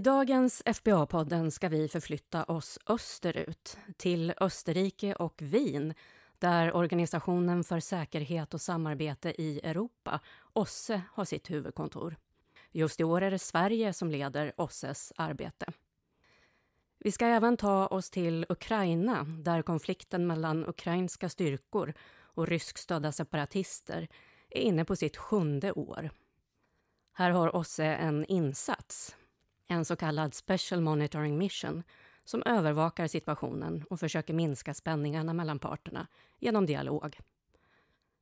I dagens FBA-podden ska vi förflytta oss österut, till Österrike och Wien där Organisationen för säkerhet och samarbete i Europa, OSSE, har sitt huvudkontor. Just i år är det Sverige som leder OSSEs arbete. Vi ska även ta oss till Ukraina där konflikten mellan ukrainska styrkor och ryskstödda separatister är inne på sitt sjunde år. Här har OSSE en insats, en så kallad Special Monitoring Mission som övervakar situationen och försöker minska spänningarna mellan parterna genom dialog.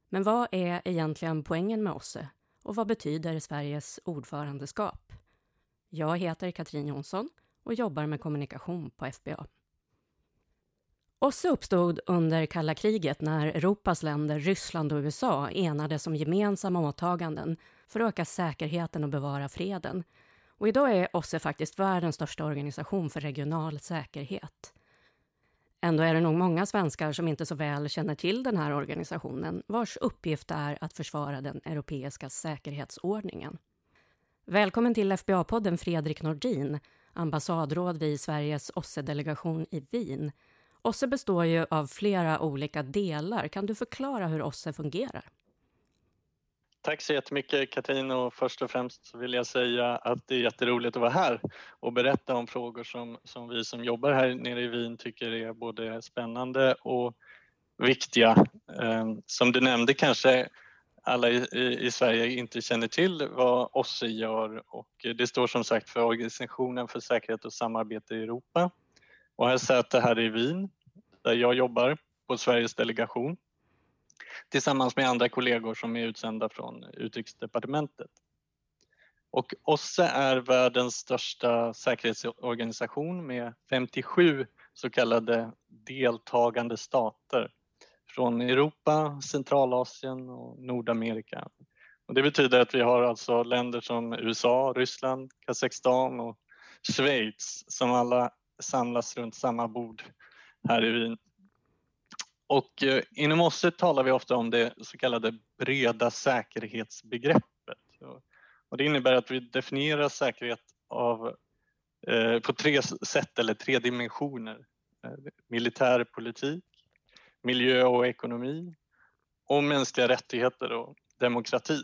Men vad är egentligen poängen med OSSE och vad betyder Sveriges ordförandeskap? Jag heter Katrin Jonsson och jobbar med kommunikation på FBA. OSSE uppstod under kalla kriget när Europas länder, Ryssland och USA enades om gemensamma åtaganden för att öka säkerheten och bevara freden. Och idag är OSSE faktiskt världens största organisation för regional säkerhet. Ändå är det nog många svenskar som inte så väl känner till den här organisationen vars uppgift är att försvara den europeiska säkerhetsordningen. Välkommen till FBA-podden Fredrik Nordin, ambassadråd vid Sveriges OSSE-delegation i Wien. OSSE består ju av flera olika delar. Kan du förklara hur OSSE fungerar? Tack så jättemycket Katrin. Och först och främst vill jag säga att det är jätteroligt att vara här och berätta om frågor som, som vi som jobbar här nere i Wien tycker är både spännande och viktiga. Ehm, som du nämnde kanske alla i, i, Sverige inte känner till vad OSSE gör. Och det står som sagt för Organisationen för säkerhet och samarbete i Europa. Och har säte här i Wien där jag jobbar på Sveriges delegation tillsammans med andra kollegor som är utsända från Utrikesdepartementet. Och OSSE är världens största säkerhetsorganisation med 57 så kallade deltagande stater från Europa, Centralasien och Nordamerika. Och det betyder att vi har alltså länder som USA, Ryssland, Kazakstan och Schweiz som alla samlas runt samma bord här i Wien. Och eh, inom OSSE talar vi ofta om det så kallade breda säkerhetsbegreppet. Och det innebär att vi definierar säkerhet av, eh, på tre sätt eller tre dimensioner. Eh, militär politik, miljö och ekonomi och mänskliga rättigheter och demokrati.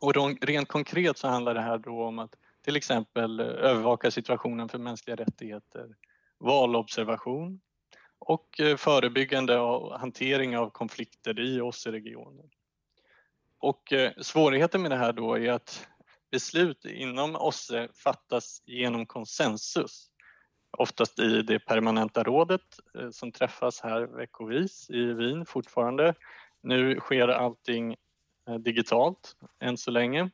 Och rent konkret så handlar det här då om att till exempel eh, övervaka situationen för mänskliga rättigheter, valobservation, och eh, förebyggande och hantering av konflikter i OSSE-regionen. Och eh, svårigheten med det här då är att beslut inom OSSE fattas genom konsensus. Oftast i det permanenta rådet eh, som träffas här veckovis i Wien fortfarande. Nu sker allting digitalt än så länge.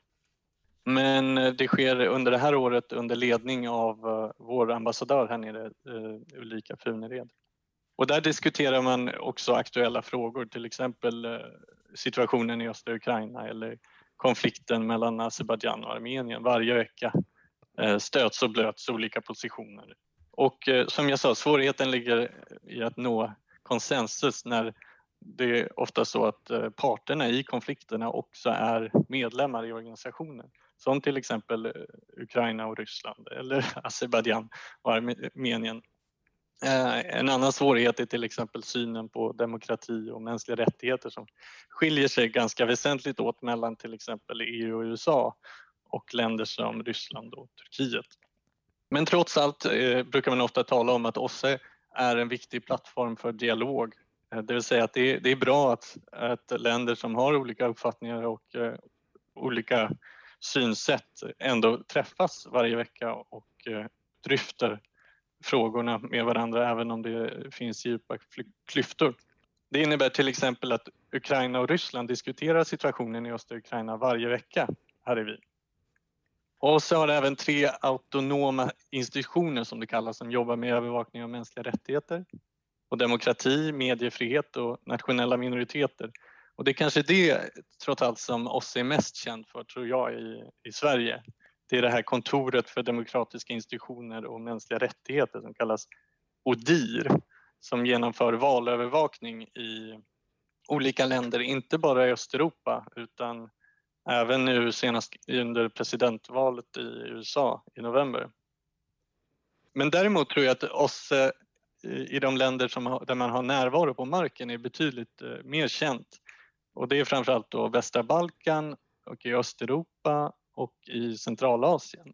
Men det sker under det här året under ledning av vår ambassadör här nere, Ulrika Funered. Och där diskuterar man också aktuella frågor, till exempel eh, situationen i östra Ukraina eller konflikten mellan Azerbajdzjan och Armenien. Varje vecka eh, stöts och blöts olika positioner. Och eh, som jag sa, svårigheten ligger i att nå konsensus när det är ofta så att parterna i konflikterna också är medlemmar i organisationen. Som till exempel Ukraina och Ryssland eller Azerbajdzjan och Armenien Eh, en annan svårighet är till exempel synen på demokrati och mänskliga rättigheter som skiljer sig ganska väsentligt åt mellan till exempel EU och USA och länder som Ryssland och Turkiet. Men trots allt eh, brukar man ofta tala om att OSSE är en viktig plattform för dialog. Eh, det vill säga att det är, bra att, att, länder som har olika uppfattningar och olika synsätt ändå träffas varje vecka och dryfter frågorna med varandra även om det finns djupa klyftor. Det innebär till exempel att Ukraina och Ryssland diskuterar situationen i östra Ukraina varje vecka här i Wien. Och så har det även tre autonoma institutioner som det kallas som jobbar med övervakning av mänskliga rättigheter och demokrati, mediefrihet och nationella minoriteter. Och det är kanske det trots allt som OSSE är mest känd för tror jag i, i Sverige. Det är det här kontoret för demokratiska institutioner och mänskliga rättigheter som kallas ODIR som genomför valövervakning i olika länder, inte bara i Östeuropa utan även nu senast under presidentvalet i USA i november Men däremot tror jag att OSSE eh, i de länder som där man har närvaro på marken är betydligt eh, mer känt. Och det är framförallt då västra Balkan och i Östeuropa och i Centralasien.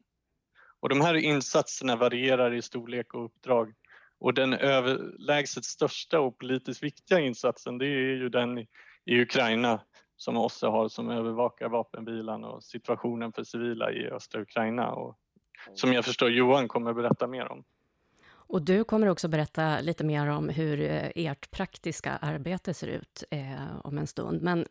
Och de här insatserna varierar i storlek och uppdrag. Och den överlägset största och politiskt viktiga insatsen det är ju den i, Ukraina som OSSE har som övervakar vapenvilan och situationen för civila i östra Ukraina och som jag förstår Johan kommer att berätta mer om. Och du kommer också berätta lite mer om hur eh, ert praktiska arbete ser ut eh, om en stund. Men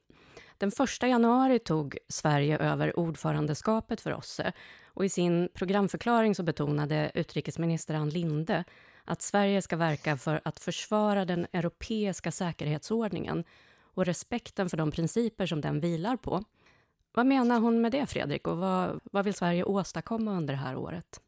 den 1 januari tog Sverige över ordförandeskapet för OSSE och i sin programförklaring så betonade utrikesminister Ann Linde att Sverige ska verka för att försvara den europeiska säkerhetsordningen och respekten för de principer som den vilar på. Vad menar hon med det, Fredrik, och vad, vad vill Sverige åstadkomma under det här året?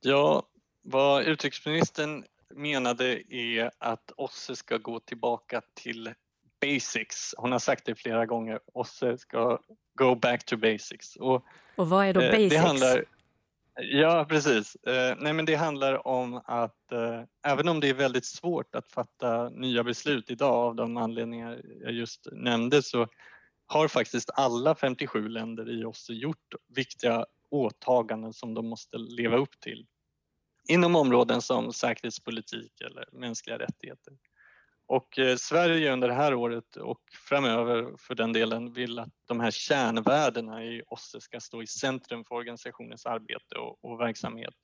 Ja, vad utrikesministern menade är att OSSE ska gå tillbaka till basics. Hon har sagt det flera gånger. OSSE ska go back to basics. Och, och vad är då eh, basics? Det handlar, ja, precis. Eh, nej, men det handlar om att eh, även om det är väldigt svårt att fatta nya beslut idag av de anledningar jag just nämnde så har faktiskt alla 57 länder i OSSE gjort viktiga åtaganden som de måste leva upp till inom områden som säkerhetspolitik eller mänskliga rättigheter. Och eh, Sverige under det här året och framöver för den delen vill att de här kärnvärdena i OSSE ska stå i centrum för organisationens arbete och, och verksamhet.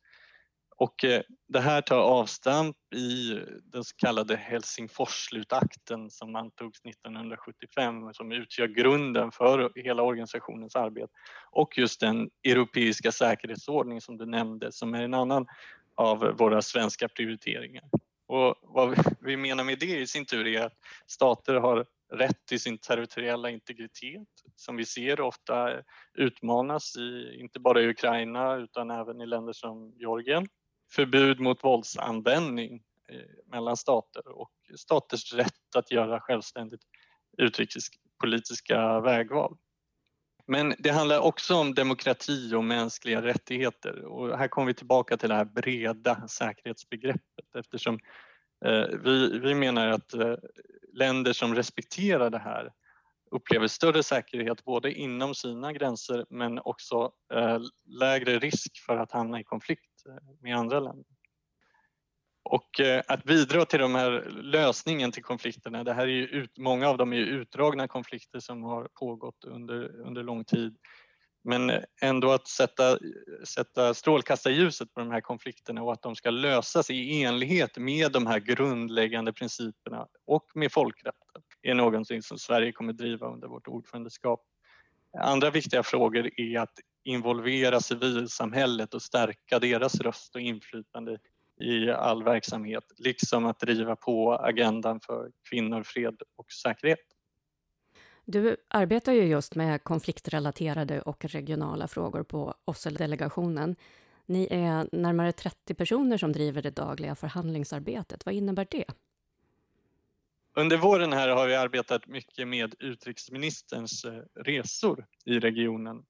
Och eh, det här tar avstamp i den så kallade Helsingforsslutakten som antogs 1975 som utgör grunden för hela organisationens arbete och just den europeiska säkerhetsordning som du nämnde som är en annan av våra svenska prioriteringar. Och vad vi menar med det i sin tur är att stater har rätt till sin territoriella integritet som vi ser ofta utmanas i, inte bara i Ukraina utan även i länder som Georgien. Förbud mot våldsanvändning eh, mellan stater och staters rätt att göra självständigt utrikespolitiska vägval. Men det handlar också om demokrati och mänskliga rättigheter och här kommer vi tillbaka till det här breda säkerhetsbegreppet eftersom eh, vi, vi menar att eh, länder som respekterar det här upplever större säkerhet både inom sina gränser men också lägre risk för att hamna i konflikt med andra länder. Och eh, att bidra till de här lösningen till konflikterna, det här är ju ut, många av dem är ju utdragna konflikter som har pågått under, under lång tid. Men eh, ändå att sätta, sätta strålkastarljuset på de här konflikterna och att de ska lösas i enlighet med de här grundläggande principerna och med folkrätten är någonting som Sverige kommer driva under vårt ordförandeskap. Andra viktiga frågor är att involvera civilsamhället och stärka deras röst och inflytande i all verksamhet, liksom att driva på agendan för kvinnor, fred och säkerhet. Du arbetar ju just med konfliktrelaterade och regionala frågor på OSSE-delegationen. Ni är närmare 30 personer som driver det dagliga förhandlingsarbetet. Vad innebär det? Under våren här har vi arbetat mycket med utrikesministerns eh, resor i regionen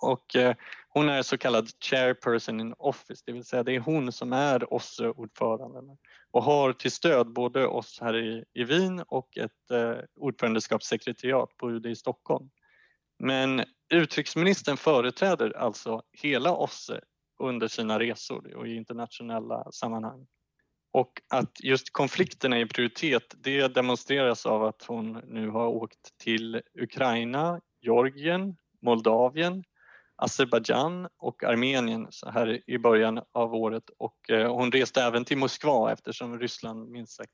och eh, hon är så kallad chairperson in office, det vill säga det är hon som är OSSE-ordföranden och har till stöd både oss här i, i Wien och ett eh, ordförandeskapssekretariat på UD i Stockholm. Men utrikesministern företräder alltså hela OSSE under sina resor och i internationella sammanhang. Och att just konflikterna är prioritet, det demonstreras av att hon nu har åkt till Ukraina, Georgien, Moldavien, Azerbajdzjan och Armenien så här i början av året och eh, hon reste även till Moskva eftersom Ryssland minst sagt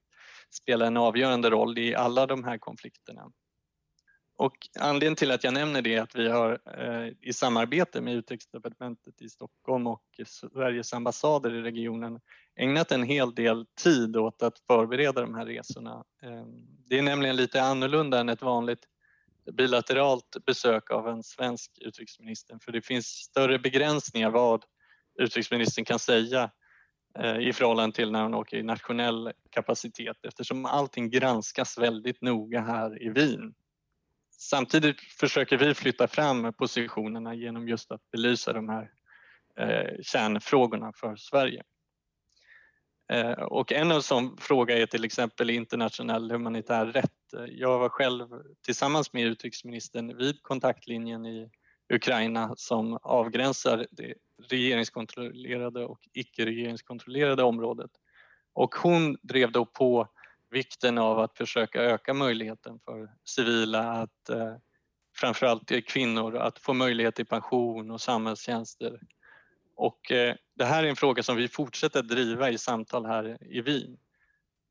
spelar en avgörande roll i alla de här konflikterna. Och anledningen till att jag nämner det är att vi har eh, i samarbete med Utrikesdepartementet i Stockholm och Sveriges ambassader i regionen ägnat en hel del tid åt att förbereda de här resorna. Ehm, det är nämligen lite annorlunda än ett vanligt bilateralt besök av en svensk utrikesminister för det finns större begränsningar vad utrikesministern kan säga eh, i förhållande till när hon åker i nationell kapacitet eftersom allting granskas väldigt noga här i Wien. Samtidigt försöker vi flytta fram positionerna genom just att belysa de här eh, kärnfrågorna för Sverige. Eh, och en av sån fråga är till exempel internationell humanitär rätt. Jag var själv tillsammans med utrikesministern vid kontaktlinjen i Ukraina som avgränsar det regeringskontrollerade och icke regeringskontrollerade området. Och hon drev då på vikten av att försöka öka möjligheten för civila att eh, framförallt kvinnor att få möjlighet till pension och samhällstjänster. Och eh, det här är en fråga som vi fortsätter driva i samtal här i Wien.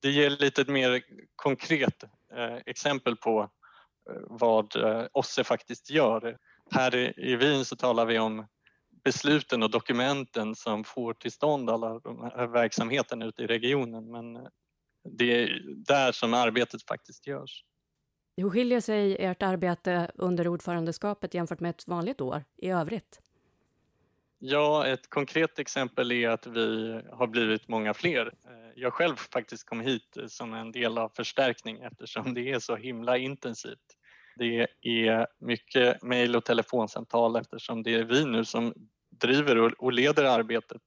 Det ger lite mer konkret eh, exempel på eh, vad OSSE faktiskt gör. Här i Wien så talar vi om besluten och dokumenten som får till stånd alla de här verksamheterna ute i regionen men det är där som arbetet faktiskt görs. Hur skiljer sig ert arbete under ordförandeskapet jämfört med ett vanligt år i övrigt? Ja, ett konkret exempel är att vi har blivit många fler. Eh, jag själv faktiskt kom hit eh, som en del av förstärkning eftersom det är så himla intensivt. Det är mycket mejl och telefonsamtal eftersom det är vi nu som driver och leder arbetet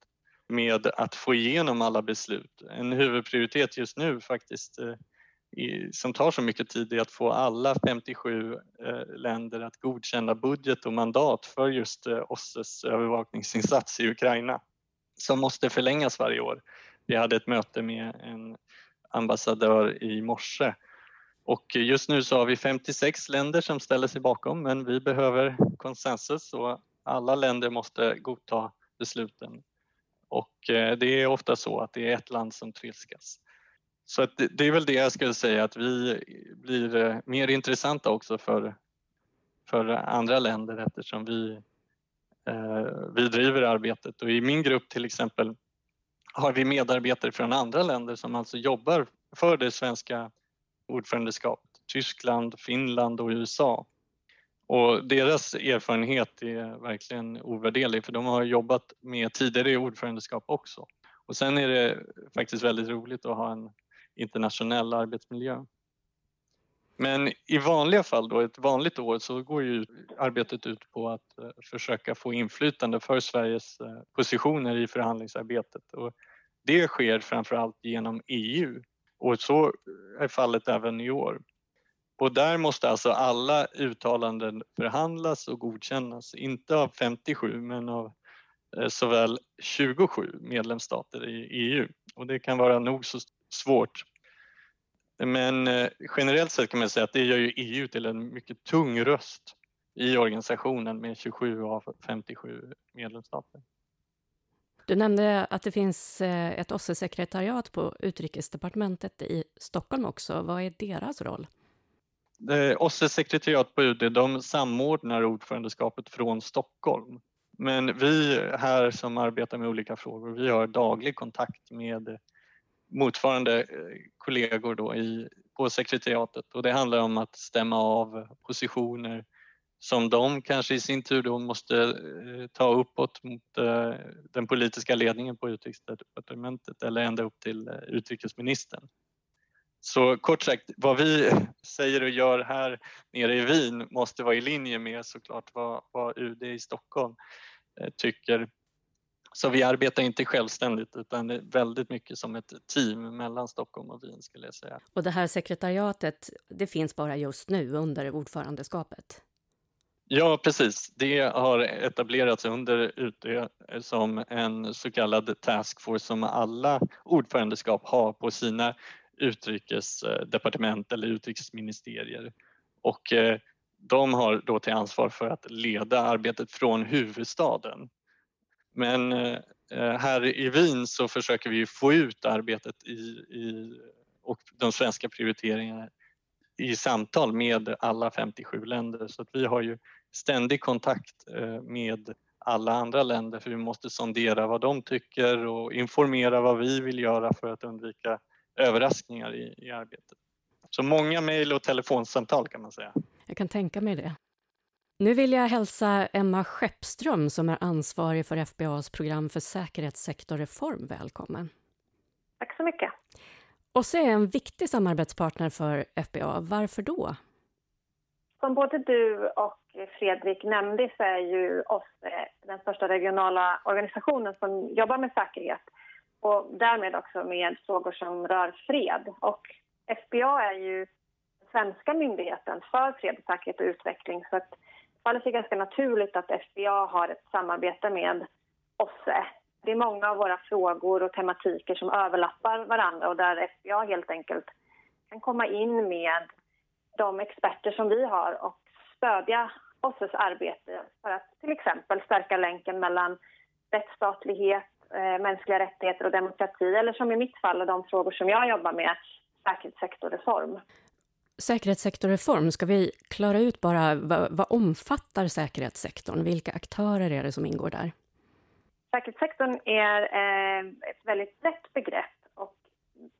med att få igenom alla beslut. En huvudprioritet just nu faktiskt eh, som tar så mycket tid är att få alla 57 eh, länder att godkänna budget och mandat för just eh, OSSEs övervakningsinsats i Ukraina som måste förlängas varje år. Vi hade ett möte med en ambassadör i morse och just nu så har vi 56 länder som ställer sig bakom men vi behöver konsensus och alla länder måste godta besluten. Och eh, det är ofta så att det är ett land som trilskas. Så att det är väl det jag skulle säga att vi blir eh, mer intressanta också för, för andra länder eftersom vi, eh, vi driver arbetet. Och i min grupp till exempel har vi medarbetare från andra länder som alltså jobbar för det svenska ordförandeskapet. Tyskland, Finland och USA. Och deras erfarenhet är verkligen ovärderlig för de har jobbat med tidigare ordförandeskap också. Och sen är det faktiskt väldigt roligt att ha en internationell arbetsmiljö. Men i vanliga fall då, ett vanligt år, så går ju arbetet ut på att eh, försöka få inflytande för Sveriges eh, positioner i förhandlingsarbetet. Och det sker framförallt genom EU och så eh, är fallet även i år. Och där måste alltså alla uttalanden förhandlas och godkännas, inte av 57 men av såväl 27 medlemsstater i EU och det kan vara nog så svårt. Men eh, generellt sett kan man säga att det gör ju EU till en mycket tung röst i organisationen med 27 av 57 medlemsstater. Du nämnde att det finns eh, ett OSSE-sekretariat på utrikesdepartementet i Stockholm också. Vad är deras roll? OSSEs sekretariat på UD de samordnar ordförandeskapet från Stockholm. Men vi här som arbetar med olika frågor, vi har daglig kontakt med motsvarande eh, kollegor då i, på sekretariatet och det handlar om att stämma av positioner som de kanske i sin tur då måste eh, ta uppåt mot eh, den politiska ledningen på utrikesdepartementet eller ända upp till utrikesministern. Så kort sagt, vad vi säger och gör här nere i Wien måste vara i linje med såklart vad, vad UD i Stockholm tycker. Så vi arbetar inte självständigt utan väldigt mycket som ett team mellan Stockholm och Wien skulle jag säga. Och det här sekretariatet, det finns bara just nu under ordförandeskapet? Ja, precis. Det har etablerats under UD som en så kallad taskforce som alla ordförandeskap har på sina utrikesdepartement eller utrikesministerier. Och eh, de har då till ansvar för att leda arbetet från huvudstaden. Men eh, eh, här i Wien så försöker vi få ut arbetet i, i, och de svenska prioriteringarna i samtal med alla 57 länder så att vi har ju ständig kontakt eh, med alla andra länder för vi måste sondera vad de tycker och informera vad vi vill göra för att undvika överraskningar i, i arbetet. Så många mejl och telefonsamtal kan man säga. Jag kan tänka mig det. Nu vill jag hälsa Emma Skeppström som är ansvarig för FBAs program för säkerhetssektorreform välkommen. Tack så mycket. OSSE är en viktig samarbetspartner för FBA. Varför då? Som både du och Fredrik nämnde så är ju OSSE den största regionala organisationen som jobbar med säkerhet och därmed också med frågor som rör fred. Och FBA är ju svenska myndigheten för fred, säkerhet och utveckling så att faller sig ganska naturligt att FBA har ett samarbete med OSSE. Det är många av våra frågor och tematiker som överlappar varandra och där FBA helt enkelt kan komma in med de experter som vi har och stödja OSSEs arbete för att till exempel stärka länken mellan rättsstatlighet, eh, mänskliga rättigheter och demokrati eller som i mitt fall de frågor som jag jobbar med, säkerhetssektorreform. Säkerhetssektorreform, ska vi klara ut bara vad, vad omfattar säkerhetssektorn? Vilka aktörer är det som ingår där? Säkerhetssektorn är eh, ett väldigt brett begrepp och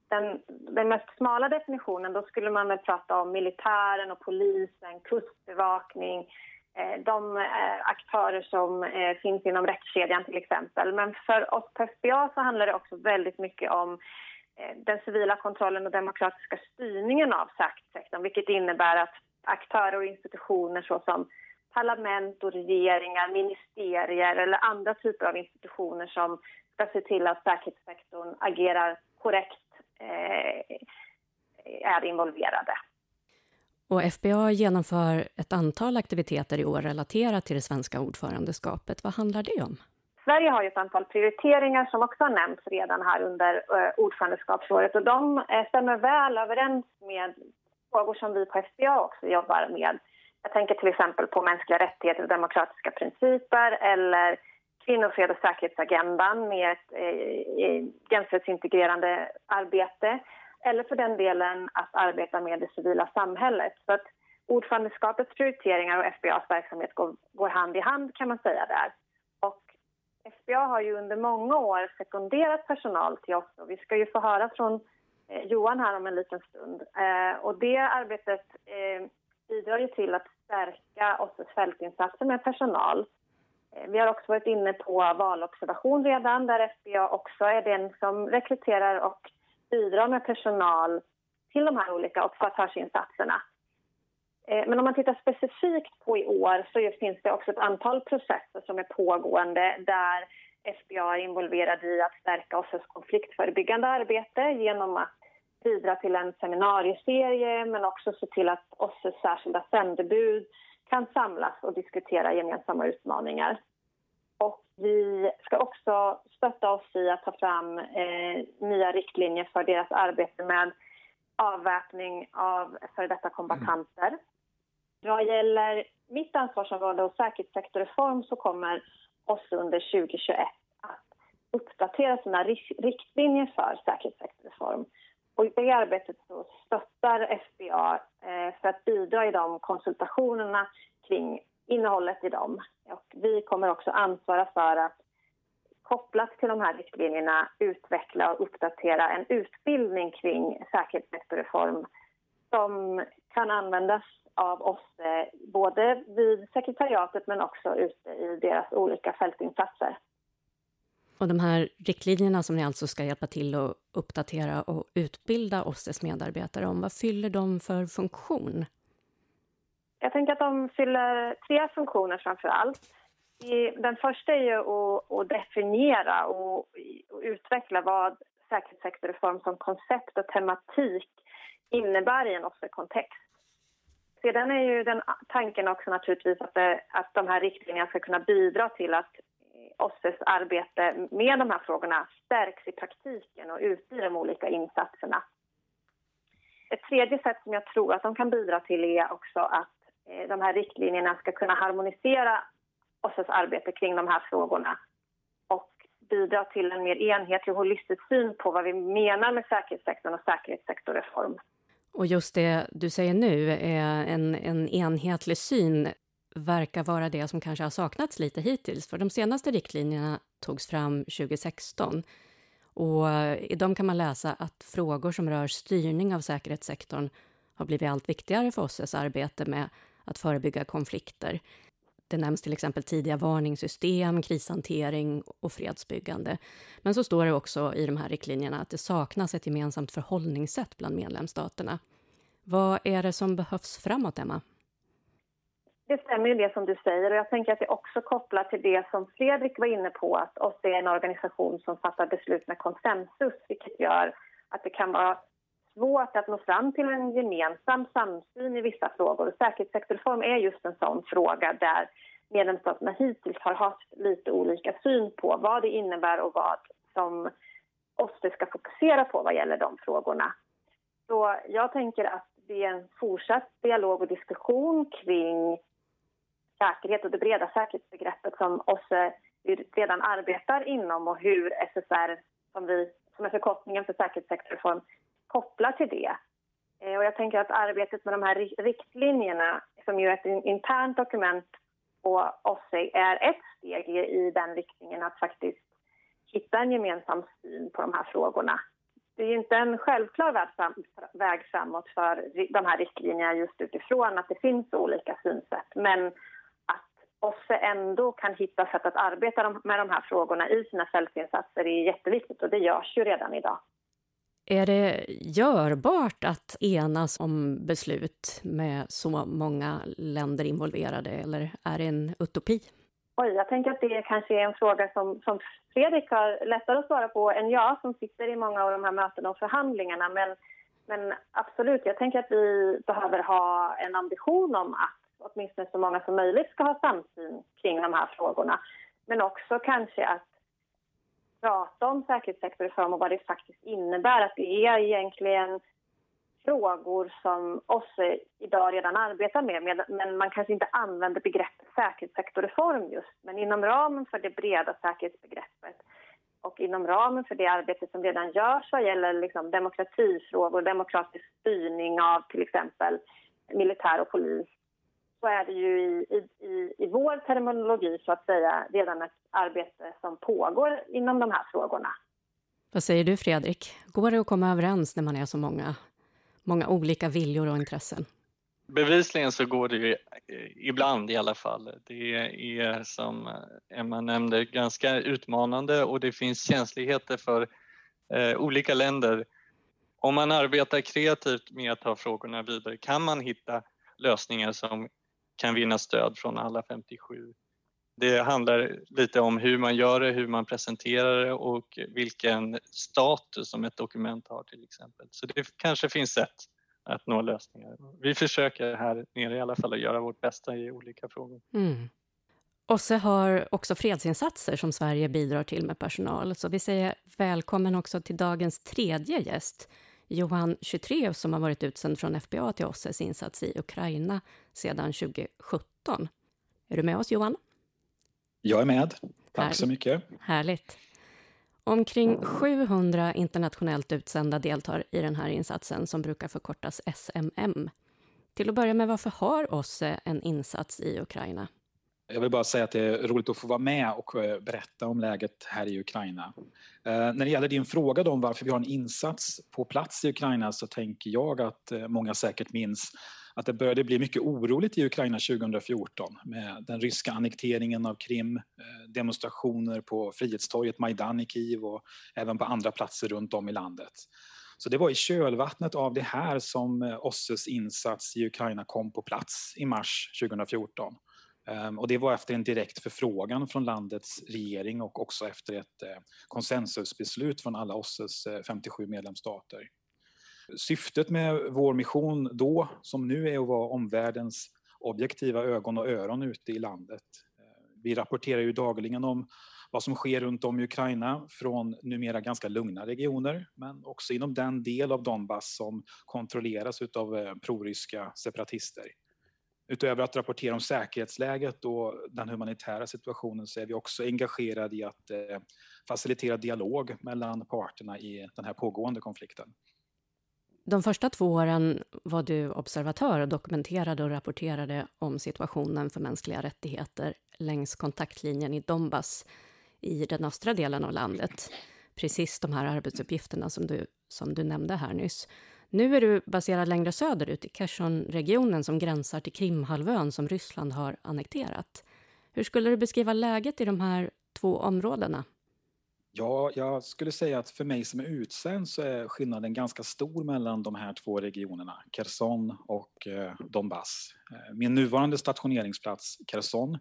den, den mest smala definitionen då skulle man väl prata om militären och polisen, kustbevakning, eh, de eh, aktörer som eh, finns inom rättskedjan till exempel. Men för oss på FBA så handlar det också väldigt mycket om Eh, den civila kontrollen och demokratiska styrningen av säkerhetssektorn vilket innebär att aktörer och institutioner såsom parlament och regeringar, ministerier eller andra typer av institutioner som ska se till att säkerhetssektorn agerar korrekt eh, är involverade. Och FBA genomför ett antal aktiviteter i år relaterat till det svenska ordförandeskapet. Vad handlar det om? Sverige har ju ett antal prioriteringar som också har nämnts redan här under eh, ordförandeskapsåret och de eh, stämmer väl överens med frågor som vi på FBA också jobbar med jag tänker till exempel på mänskliga rättigheter och demokratiska principer eller kvinnofred och säkerhetsagendan med ett eh, jämställdhetsintegrerande arbete eller för den delen att arbeta med det civila samhället. Så att ordförandeskapets prioriteringar och FBAs verksamhet går, går hand i hand kan man säga där. SBA FBA har ju under många år sekunderat personal till oss och vi ska ju få höra från eh, Johan här om en liten stund. Eh, och det arbetet eh, bidrar ju till att stärka OSSEs fältinsatser med personal. Eh, vi har också varit inne på valobservation redan där FBA också är den som rekryterar och bidrar med personal till de här olika observatörsinsatserna. Eh, men om man tittar specifikt på i år så finns det också ett antal processer som är pågående där FBA är involverad i att stärka OSSEs konfliktförebyggande arbete genom att bidra till en seminarieserie men också se till att OSSEs särskilda sändebud kan samlas och diskutera gemensamma utmaningar. Och vi ska också stötta oss i att ta fram eh, nya riktlinjer för deras arbete med avväpning av före detta kombatanter. Vad gäller mitt ansvarsområde och säkerhetssektorreform så kommer OSSE under 2021 att uppdatera sina riktlinjer för säkerhetssektorreform. Och I det arbetet så stöttar FBA eh, för att bidra i de konsultationerna kring innehållet i dem. Och vi kommer också ansvara för att kopplat till de här riktlinjerna utveckla och uppdatera en utbildning kring säkerhetssektorreform som kan användas av oss eh, både vid sekretariatet men också ute i deras olika fältinsatser. Och de här riktlinjerna som ni alltså ska hjälpa till att uppdatera och utbilda OSSEs medarbetare om, vad fyller de för funktion? Jag tänker att de fyller tre funktioner framför allt. Den första är ju att, definiera och, och, utveckla vad säkerhetssektorreform som koncept och tematik innebär i en OSSE-kontext. Sedan är ju den tanken också naturligtvis att, det, att de här riktlinjerna ska kunna bidra till att eh, OSSEs arbete med de här frågorna stärks i praktiken och ute i de olika insatserna. Ett tredje sätt som jag tror att de kan bidra till är också att eh, de här riktlinjerna ska kunna harmonisera OSSEs arbete kring de här frågorna och bidra till en mer enhetlig och holistisk syn på vad vi menar med säkerhetssektorn och säkerhetssektorreform. Och just det du säger nu, är en, en enhetlig syn verkar vara det som kanske har saknats lite hittills. För de senaste riktlinjerna togs fram 2016 och eh, i dem kan man läsa att frågor som rör styrning av säkerhetssektorn har blivit allt viktigare för OSSEs arbete med att förebygga konflikter. Det nämns till exempel tidiga varningssystem, krishantering och fredsbyggande. Men så står det också i de här riktlinjerna att det saknas ett gemensamt förhållningssätt bland medlemsstaterna. Vad är det som behövs framåt, Emma? Det stämmer ju det som du säger och jag tänker att det också kopplar till det som Fredrik var inne på att OSSE är en organisation som fattar beslut med konsensus vilket gör att det kan vara svårt att nå fram till en gemensam samsyn i vissa frågor. Säkerhetssektorreform är just en sån fråga där medlemsstaterna hittills har haft lite olika syn på vad det innebär och vad som OSSE ska fokusera på vad gäller de frågorna. Så jag tänker att det är en fortsatt dialog och diskussion kring säkerhet och det breda säkerhetsbegreppet som OSSE redan arbetar inom och hur SSR, som, vi, som är förkortningen för säkerhetssektorreform, kopplar till det. Eh, och jag tänker att arbetet med de här riktlinjerna, som ju är ett internt dokument på OSSE, är ett steg i den riktningen att faktiskt hitta en gemensam syn på de här frågorna. Det är inte en självklar väg framåt för de här riktlinjerna just utifrån att det finns olika synsätt. Men att OSSE ändå kan hitta sätt att arbeta med de här frågorna i sina fältinsatser är jätteviktigt och det görs ju redan idag. Är det görbart att enas om beslut med så många länder involverade eller är det en utopi? Oj, jag tänker att det kanske är en fråga som, som Fredrik har lättare att svara på än jag som sitter i många av de här mötena och förhandlingarna. Men, men absolut, jag tänker att vi behöver ha en ambition om att åtminstone så många som möjligt ska ha samsyn kring de här frågorna. Men också kanske att prata om säkerhetssektorreform och vad det faktiskt innebär. Att det är egentligen frågor som OSSE idag redan arbetar med, men man kanske inte använder begreppet säkerhetssektorreform just. Men inom ramen för det breda säkerhetsbegreppet och inom ramen för det arbete som redan görs vad gäller liksom demokratifrågor, demokratisk styrning av till exempel militär och polis så är det ju i, i, i vår terminologi så att säga redan ett arbete som pågår inom de här frågorna. Vad säger du Fredrik? Går det att komma överens när man är så många många olika viljor och intressen. Bevisligen så går det ju eh, ibland i alla fall. Det är som Emma nämnde ganska utmanande och det finns känsligheter för eh, olika länder. Om man arbetar kreativt med att ta frågorna vidare kan man hitta lösningar som kan vinna stöd från alla 57. Det handlar lite om hur man gör det, hur man presenterar det och vilken status som ett dokument har till exempel. Så det kanske finns sätt att nå lösningar. Vi försöker här nere i alla fall att göra vårt bästa i olika frågor. Mm. OSSE har också fredsinsatser som Sverige bidrar till med personal. Så vi säger välkommen också till dagens tredje gäst, Johan Chytreus som har varit utsänd från FBA till OSSEs insats i Ukraina sedan 2017. Är du med oss Johan? Jag är med. Tack Här. så mycket. Härligt. Omkring 700 internationellt utsända deltar i den här insatsen som brukar förkortas SMM. Till att börja med, varför har OSSE en insats i Ukraina? Jag vill bara säga att det är roligt att få vara med och eh, berätta om läget här i Ukraina. Eh, när det gäller din fråga om varför vi har en insats på plats i Ukraina så tänker jag att eh, många säkert minns att det började bli mycket oroligt i Ukraina 2014 med den ryska annekteringen av Krim, demonstrationer på Frihetstorget Majdan i Kiev och även på andra platser runt om i landet. Så det var i kölvattnet av det här som OSSEs insats i Ukraina kom på plats i mars 2014. Ehm, och det var efter en direkt förfrågan från landets regering och också efter ett eh, konsensusbeslut från alla OSSEs eh, 57 medlemsstater. Syftet med vår mission då, som nu, är att vara omvärldens objektiva ögon och öron ute i landet. Ehm, vi rapporterar ju dagligen om vad som sker runt om i Ukraina från numera ganska lugna regioner men också inom den del av Donbass som kontrolleras av eh, proryska separatister. Utöver att rapportera om säkerhetsläget och den humanitära situationen så är vi också engagerade i att eh, facilitera dialog mellan parterna i den här pågående konflikten. De första två åren var du observatör och dokumenterade och rapporterade om situationen för mänskliga rättigheter längs kontaktlinjen i Donbass i den östra delen av landet. Precis de här arbetsuppgifterna som du, som du nämnde här nyss. Nu är du baserad längre söderut i Kherson-regionen som gränsar till Krimhalvön som Ryssland har annekterat. Hur skulle du beskriva läget i de här två områdena? Ja, jag skulle säga att för mig som är utsänd så är skillnaden ganska stor mellan de här två regionerna, Kherson och eh, Donbass. Eh, min nuvarande stationeringsplats, Kherson,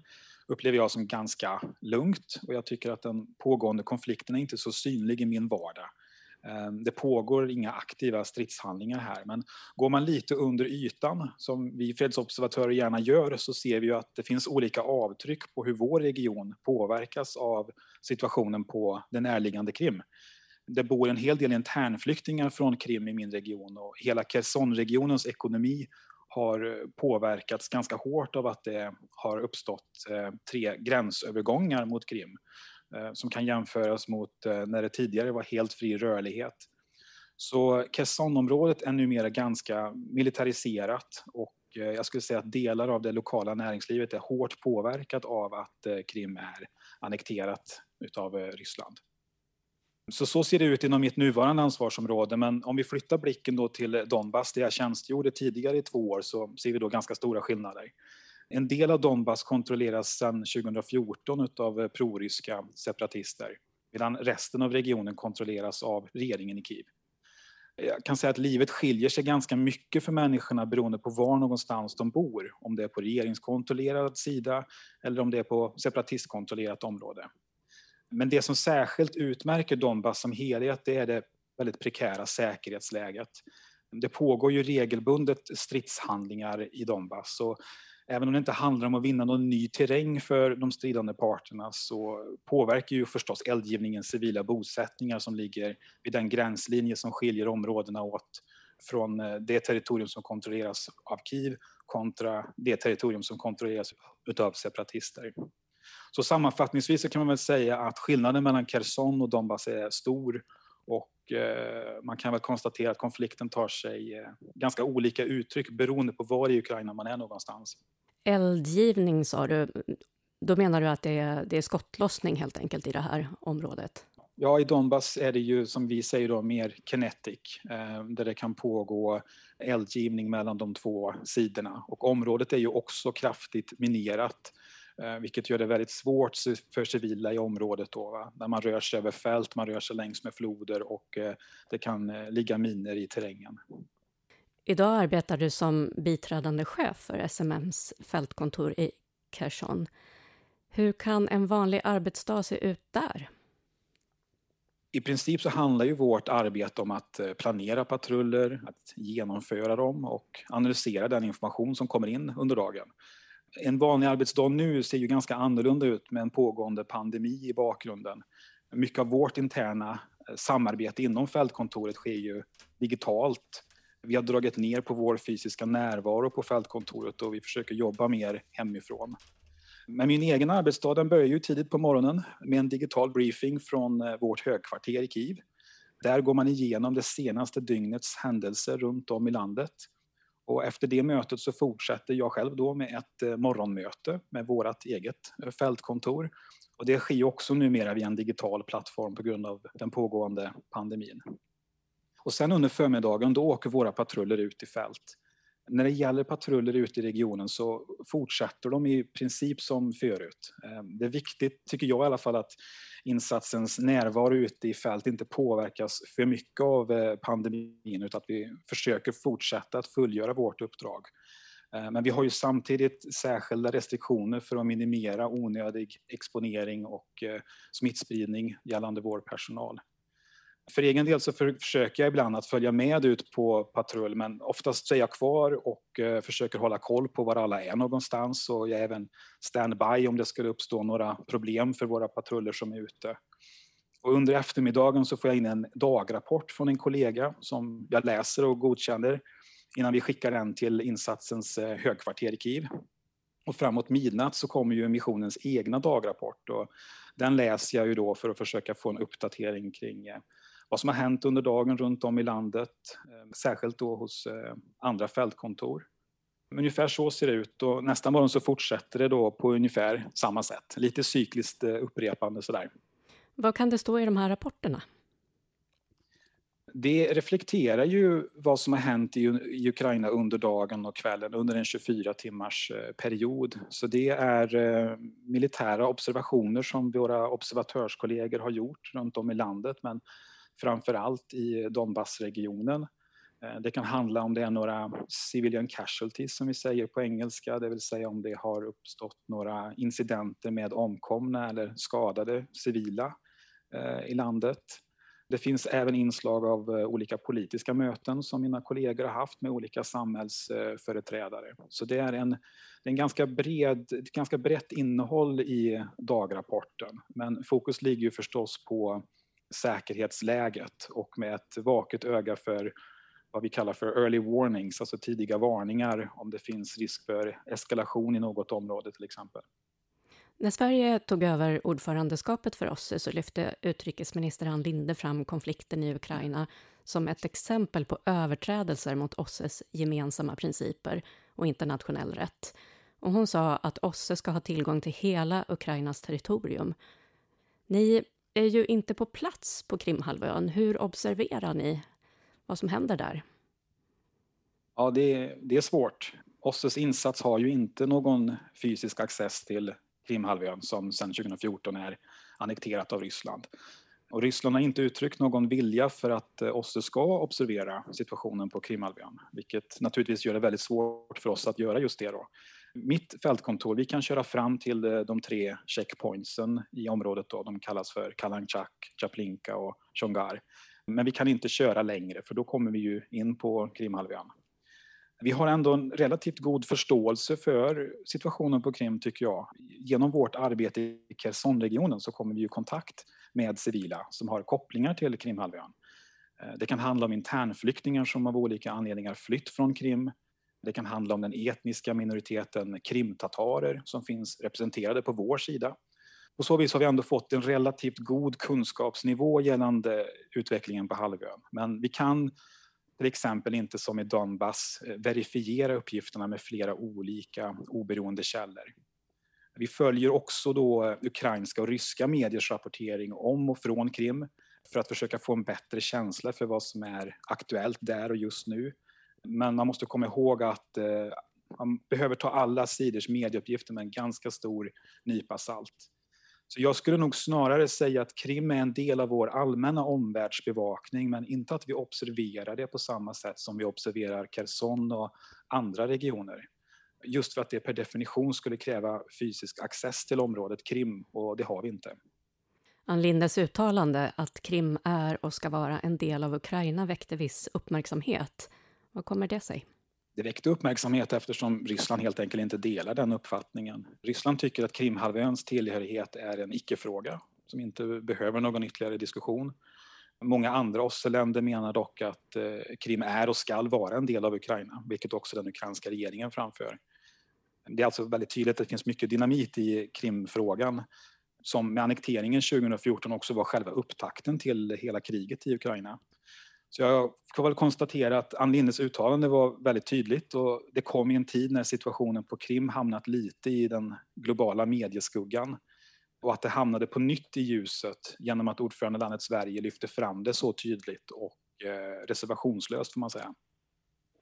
upplever jag som ganska lugnt och jag tycker att den pågående konflikten är inte så synlig i min vardag. Ehm, det pågår inga aktiva stridshandlingar här, men går man lite under ytan, som vi fredsobservatörer gärna gör, så ser vi ju att det finns olika avtryck på hur vår region påverkas av situationen på den närliggande Krim. Det bor en hel del internflyktingar från Krim i min region och hela Khersonregionens ekonomi har eh, påverkats ganska hårt av att det har uppstått eh, tre gränsövergångar mot Krim Eh, som kan jämföras mot eh, när det tidigare var helt fri rörlighet. Så Khersonområdet är numera ganska militariserat och eh, jag skulle säga att delar av det lokala näringslivet är hårt påverkat av att Krim är annekterat utav Ryssland. Så så ser det ut inom mitt nuvarande ansvarsområde men om vi flyttar blicken då till Donbass där jag tjänstgjorde tidigare i två år så ser vi då ganska stora skillnader. En del av Donbass kontrolleras sedan 2014 av eh, proryska separatister medan resten av regionen kontrolleras av regeringen i Kiev. Jag kan säga att livet skiljer sig ganska mycket för människorna beroende på var någonstans de bor. Om det är på regeringskontrollerad sida eller om det är på separatistkontrollerat område. Men det som särskilt utmärker Donbass som helhet det är det väldigt prekära säkerhetsläget. Det pågår ju regelbundet stridshandlingar i Donbass och även om det inte handlar om att vinna någon ny terräng för de stridande parterna så påverkar ju förstås eldgivningen civila bosättningar som ligger vid den gränslinje som skiljer områdena åt från eh, det territorium som kontrolleras av Kiev kontra det territorium som kontrolleras utav separatister. Så sammanfattningsvis så kan man väl säga att skillnaden mellan Kherson och Donbass är stor och eh, man kan väl konstatera att konflikten tar sig eh, ganska olika uttryck beroende på var i Ukraina man är någonstans. Eldgivning sa du. Då menar du att det är, det är skottlossning helt enkelt i det här området? Ja, i Donbass är det ju som vi säger då mer kinetic, eh, där det kan pågå eldgivning mellan de två sidorna. Och området är ju också kraftigt minerat, vilket gör det väldigt svårt för civila i området då, va? när man rör sig över fält, man rör sig längs med floder och eh, det kan ligga miner i terrängen. Idag arbetar du som biträdande chef för SMMs fältkontor i Kherson. Hur kan en vanlig arbetsdag se ut där? I princip så handlar ju vårt arbete om att eh, planera patruller, att genomföra dem och analysera den information som kommer in under dagen. En vanlig arbetsdag nu ser ju ganska annorlunda ut med en pågående pandemi i bakgrunden. Mycket av vårt interna eh, samarbete inom fältkontoret sker ju digitalt vi har dragit ner på vår fysiska närvaro på fältkontoret och vi försöker jobba mer hemifrån. Men min egen arbetsdag den börjar ju tidigt på morgonen med en digital briefing från eh, vårt högkvarter i Kiev. Där går man igenom det senaste dygnets händelser runt om i landet. Och efter det mötet så fortsätter jag själv då med ett eh, morgonmöte med vårt eget eh, fältkontor. Och det sker också numera via en digital plattform på grund av den pågående pandemin. Och sen under förmiddagen då åker våra patruller ut i fält. När det gäller patruller ute i regionen så fortsätter de i princip som förut. Ehm, det är viktigt, tycker jag i alla fall, att insatsens närvaro ute i fält inte påverkas för mycket av eh, pandemin utan att vi försöker fortsätta att fullgöra vårt uppdrag. Ehm, men vi har ju samtidigt särskilda restriktioner för att minimera onödig exponering och eh, smittspridning gällande vår personal. För egen del så försöker jag ibland att följa med ut på patrull men oftast är jag kvar och eh, försöker hålla koll på var alla är någonstans och jag är även standby om det skulle uppstå några problem för våra patruller som är ute. Och under eftermiddagen så får jag in en dagrapport från en kollega som jag läser och godkänner innan vi skickar den till insatsens eh, högkvarter i Kiev. Och framåt midnatt så kommer ju missionens egna dagrapport och den läser jag ju då för att försöka få en uppdatering kring eh, vad som har hänt under dagen runt om i landet, eh, särskilt då hos eh, andra fältkontor. Ungefär så ser det ut och nästa morgon så fortsätter det då på ungefär samma sätt. Lite cykliskt eh, upprepande sådär. Vad kan det stå i de här rapporterna? Det reflekterar ju vad som har hänt i Ukraina under dagen och kvällen under en 24 timmars period. Så det är militära observationer som våra observatörskollegor har gjort runt om i landet men framför allt i Donbassregionen. Eh, det kan handla om det är några civilian casualties som vi säger på engelska, det vill säga om det har uppstått några incidenter med omkomna eller skadade civila eh, i landet. Det finns även inslag av eh, olika politiska möten som mina kollegor har haft med olika samhällsföreträdare. Så det är en, det är en ganska, bred, ett ganska brett innehåll i dagrapporten. Men fokus ligger ju förstås på säkerhetsläget och med ett vaket öga för vad vi kallar för early warnings, alltså tidiga varningar om det finns risk för eskalation i något område till exempel. När Sverige tog över ordförandeskapet för OSSE så lyfte utrikesminister Ann Linde fram konflikten i Ukraina som ett exempel på överträdelser mot OSSEs gemensamma principer och internationell rätt. Och hon sa att OSSE ska ha tillgång till hela Ukrainas territorium. Ni är ju inte på plats på Krimhalvön. Hur observerar ni vad som händer där? Ja, det, det är svårt. OSSEs insats har ju inte någon fysisk access till Krimhalvön som sedan 2014 är annekterat av Ryssland. Och Ryssland har inte uttryckt någon vilja för att eh, OSSE ska observera situationen på Krimhalvön, vilket naturligtvis gör det väldigt svårt för oss att göra just det. Då. Mitt fältkontor, vi kan köra fram till eh, de tre checkpointsen i området. Då. De kallas för Kalanchak, Chaplinka och Chongar. Men vi kan inte köra längre för då kommer vi ju in på Krimhalvön. Vi har ändå en relativt god förståelse för situationen på Krim tycker jag. Genom vårt arbete i Khersonregionen så kommer vi i kontakt med civila som har kopplingar till Krimhalvön. Eh, det kan handla om internflyktingar som av olika anledningar flytt från Krim. Det kan handla om den etniska minoriteten krimtatarer som finns representerade på vår sida. På så vis har vi ändå fått en relativt god kunskapsnivå gällande utvecklingen på halvön. Men vi kan till exempel inte som i Donbass eh, verifiera uppgifterna med flera olika oberoende källor. Vi följer också då eh, ukrainska och ryska mediers rapportering om och från Krim för att försöka få en bättre känsla för vad som är aktuellt där och just nu. Men man måste komma ihåg att eh, man behöver ta alla sidors medieuppgifter med en ganska stor nypa salt. Så jag skulle nog snarare säga att Krim är en del av vår allmänna omvärldsbevakning men inte att vi observerar det på samma sätt som vi observerar Kherson och andra regioner. Just för att det per definition skulle kräva fysisk access till området Krim och det har vi inte. Ann Lindes uttalande att Krim är och ska vara en del av Ukraina väckte viss uppmärksamhet. Vad kommer det sig? Det väckte uppmärksamhet eftersom Ryssland helt enkelt inte delar den uppfattningen. Ryssland tycker att Krimhalvöns tillhörighet är en icke-fråga som inte behöver någon ytterligare diskussion. Många andra OSSE-länder menar dock att eh, Krim är och skall vara en del av Ukraina, vilket också den ukrainska regeringen framför. Det är alltså väldigt tydligt att det finns mycket dynamit i Krimfrågan som med annekteringen 2014 också var själva upptakten till hela kriget i Ukraina. Så jag får väl konstatera att Ann Lindes uttalande var väldigt tydligt och det kom i en tid när situationen på Krim hamnat lite i den globala medieskuggan och att det hamnade på nytt i ljuset genom att ordförandelandet Sverige lyfte fram det så tydligt och eh, reservationslöst får man säga.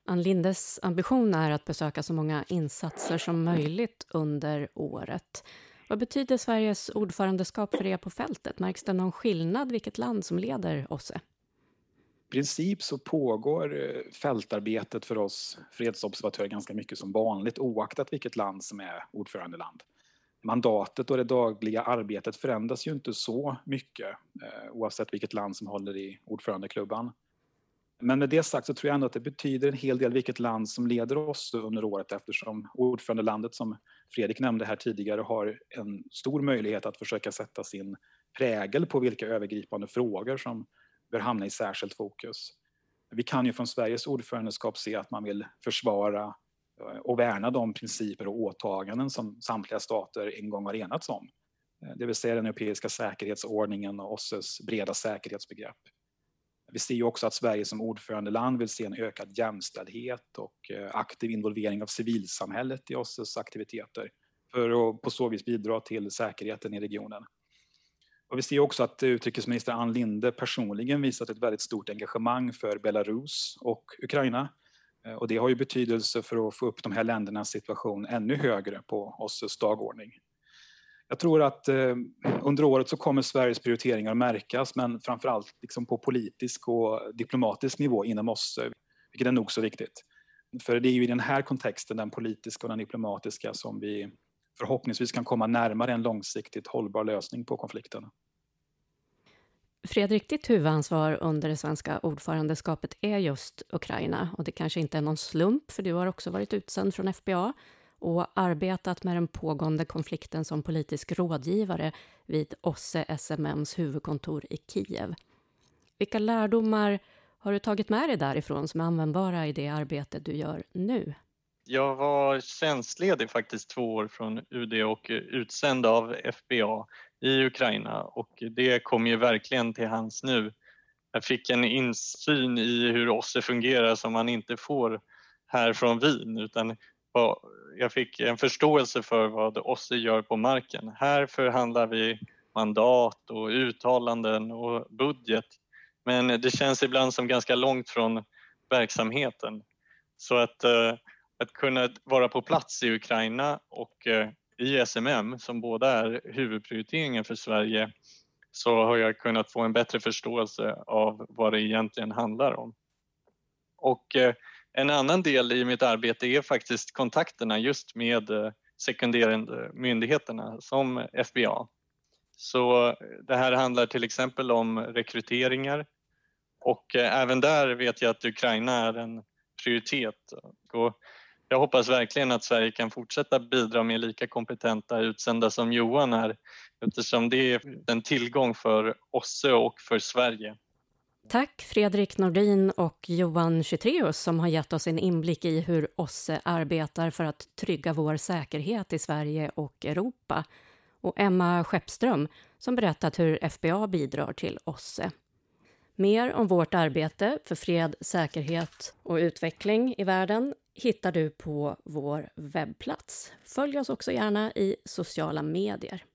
Ann Lindes ambition är att besöka så många insatser som möjligt under året. Vad betyder Sveriges ordförandeskap för er på fältet? Märks det någon skillnad vilket land som leder OSSE? Princip så pågår eh, fältarbetet för oss fredsobservatörer ganska mycket som vanligt oaktat vilket land som är ordförandeland. Mandatet och det dagliga arbetet förändras ju inte så mycket eh, oavsett vilket land som håller i ordförandeklubban. Men med det sagt så tror jag ändå att det betyder en hel del vilket land som leder oss under året eftersom ordförandelandet som Fredrik nämnde här tidigare har en stor möjlighet att försöka sätta sin prägel på vilka övergripande frågor som bör hamna i särskilt fokus. Vi kan ju från Sveriges ordförandeskap se att man vill försvara eh, och värna de principer och åtaganden som samtliga stater en gång har enats om. Eh, det vill säga den europeiska säkerhetsordningen och OSSEs breda säkerhetsbegrepp. Vi ser ju också att Sverige som ordförandeland vill se en ökad jämställdhet och eh, aktiv involvering av civilsamhället i OSSEs aktiviteter för att på så vis bidra till säkerheten i regionen. Och vi ser också att utrikesminister Ann Linde personligen visat ett väldigt stort engagemang för Belarus och Ukraina. Eh, och det har ju betydelse för att få upp de här ländernas situation ännu högre på OSSEs dagordning. Jag tror att eh, under året så kommer Sveriges prioriteringar att märkas men framförallt liksom på politisk och diplomatisk nivå inom OSSE, eh, vilket är nog så viktigt. För det är ju i den här kontexten, den politiska och den diplomatiska, som vi förhoppningsvis kan komma närmare en långsiktigt hållbar lösning på konflikten. Fredrik, ditt huvudansvar under det svenska ordförandeskapet är just Ukraina och det kanske inte är någon slump för du har också varit utsänd från FBA och arbetat med den pågående konflikten som politisk rådgivare vid OSSE SMMs huvudkontor i Kiev. Vilka lärdomar har du tagit med dig därifrån som är användbara i det arbete du gör nu? Jag var tjänstledig faktiskt två år från UD och utsänd av FBA i Ukraina och det kom ju verkligen till hands nu. Jag fick en insyn i hur OSSE fungerar som man inte får här från Wien utan jag fick en förståelse för vad OSSE gör på marken. Här förhandlar vi mandat och uttalanden och budget men det känns ibland som ganska långt från verksamheten. Så att, eh, att kunna vara på plats i Ukraina och eh, i SMM som båda är huvudprioriteringen för Sverige så har jag kunnat få en bättre förståelse av vad det egentligen handlar om. Och eh, en annan del i mitt arbete är faktiskt kontakterna just med eh, sekunderande myndigheterna som FBA. Så det här handlar till exempel om rekryteringar och även där vet jag att Ukraina är en prioritet. Och jag hoppas verkligen att Sverige kan fortsätta bidra med lika kompetenta utsända som Johan är eftersom det är en tillgång för OSSE och för Sverige. Tack Fredrik Nordin och Johan Chytreus som har gett oss en inblick i hur OSSE arbetar för att trygga vår säkerhet i Sverige och Europa. Och Emma Skeppström som berättat hur FBA bidrar till OSSE. Mer om vårt arbete för fred, säkerhet och utveckling i världen hittar du på vår webbplats. Följ oss också gärna i sociala medier.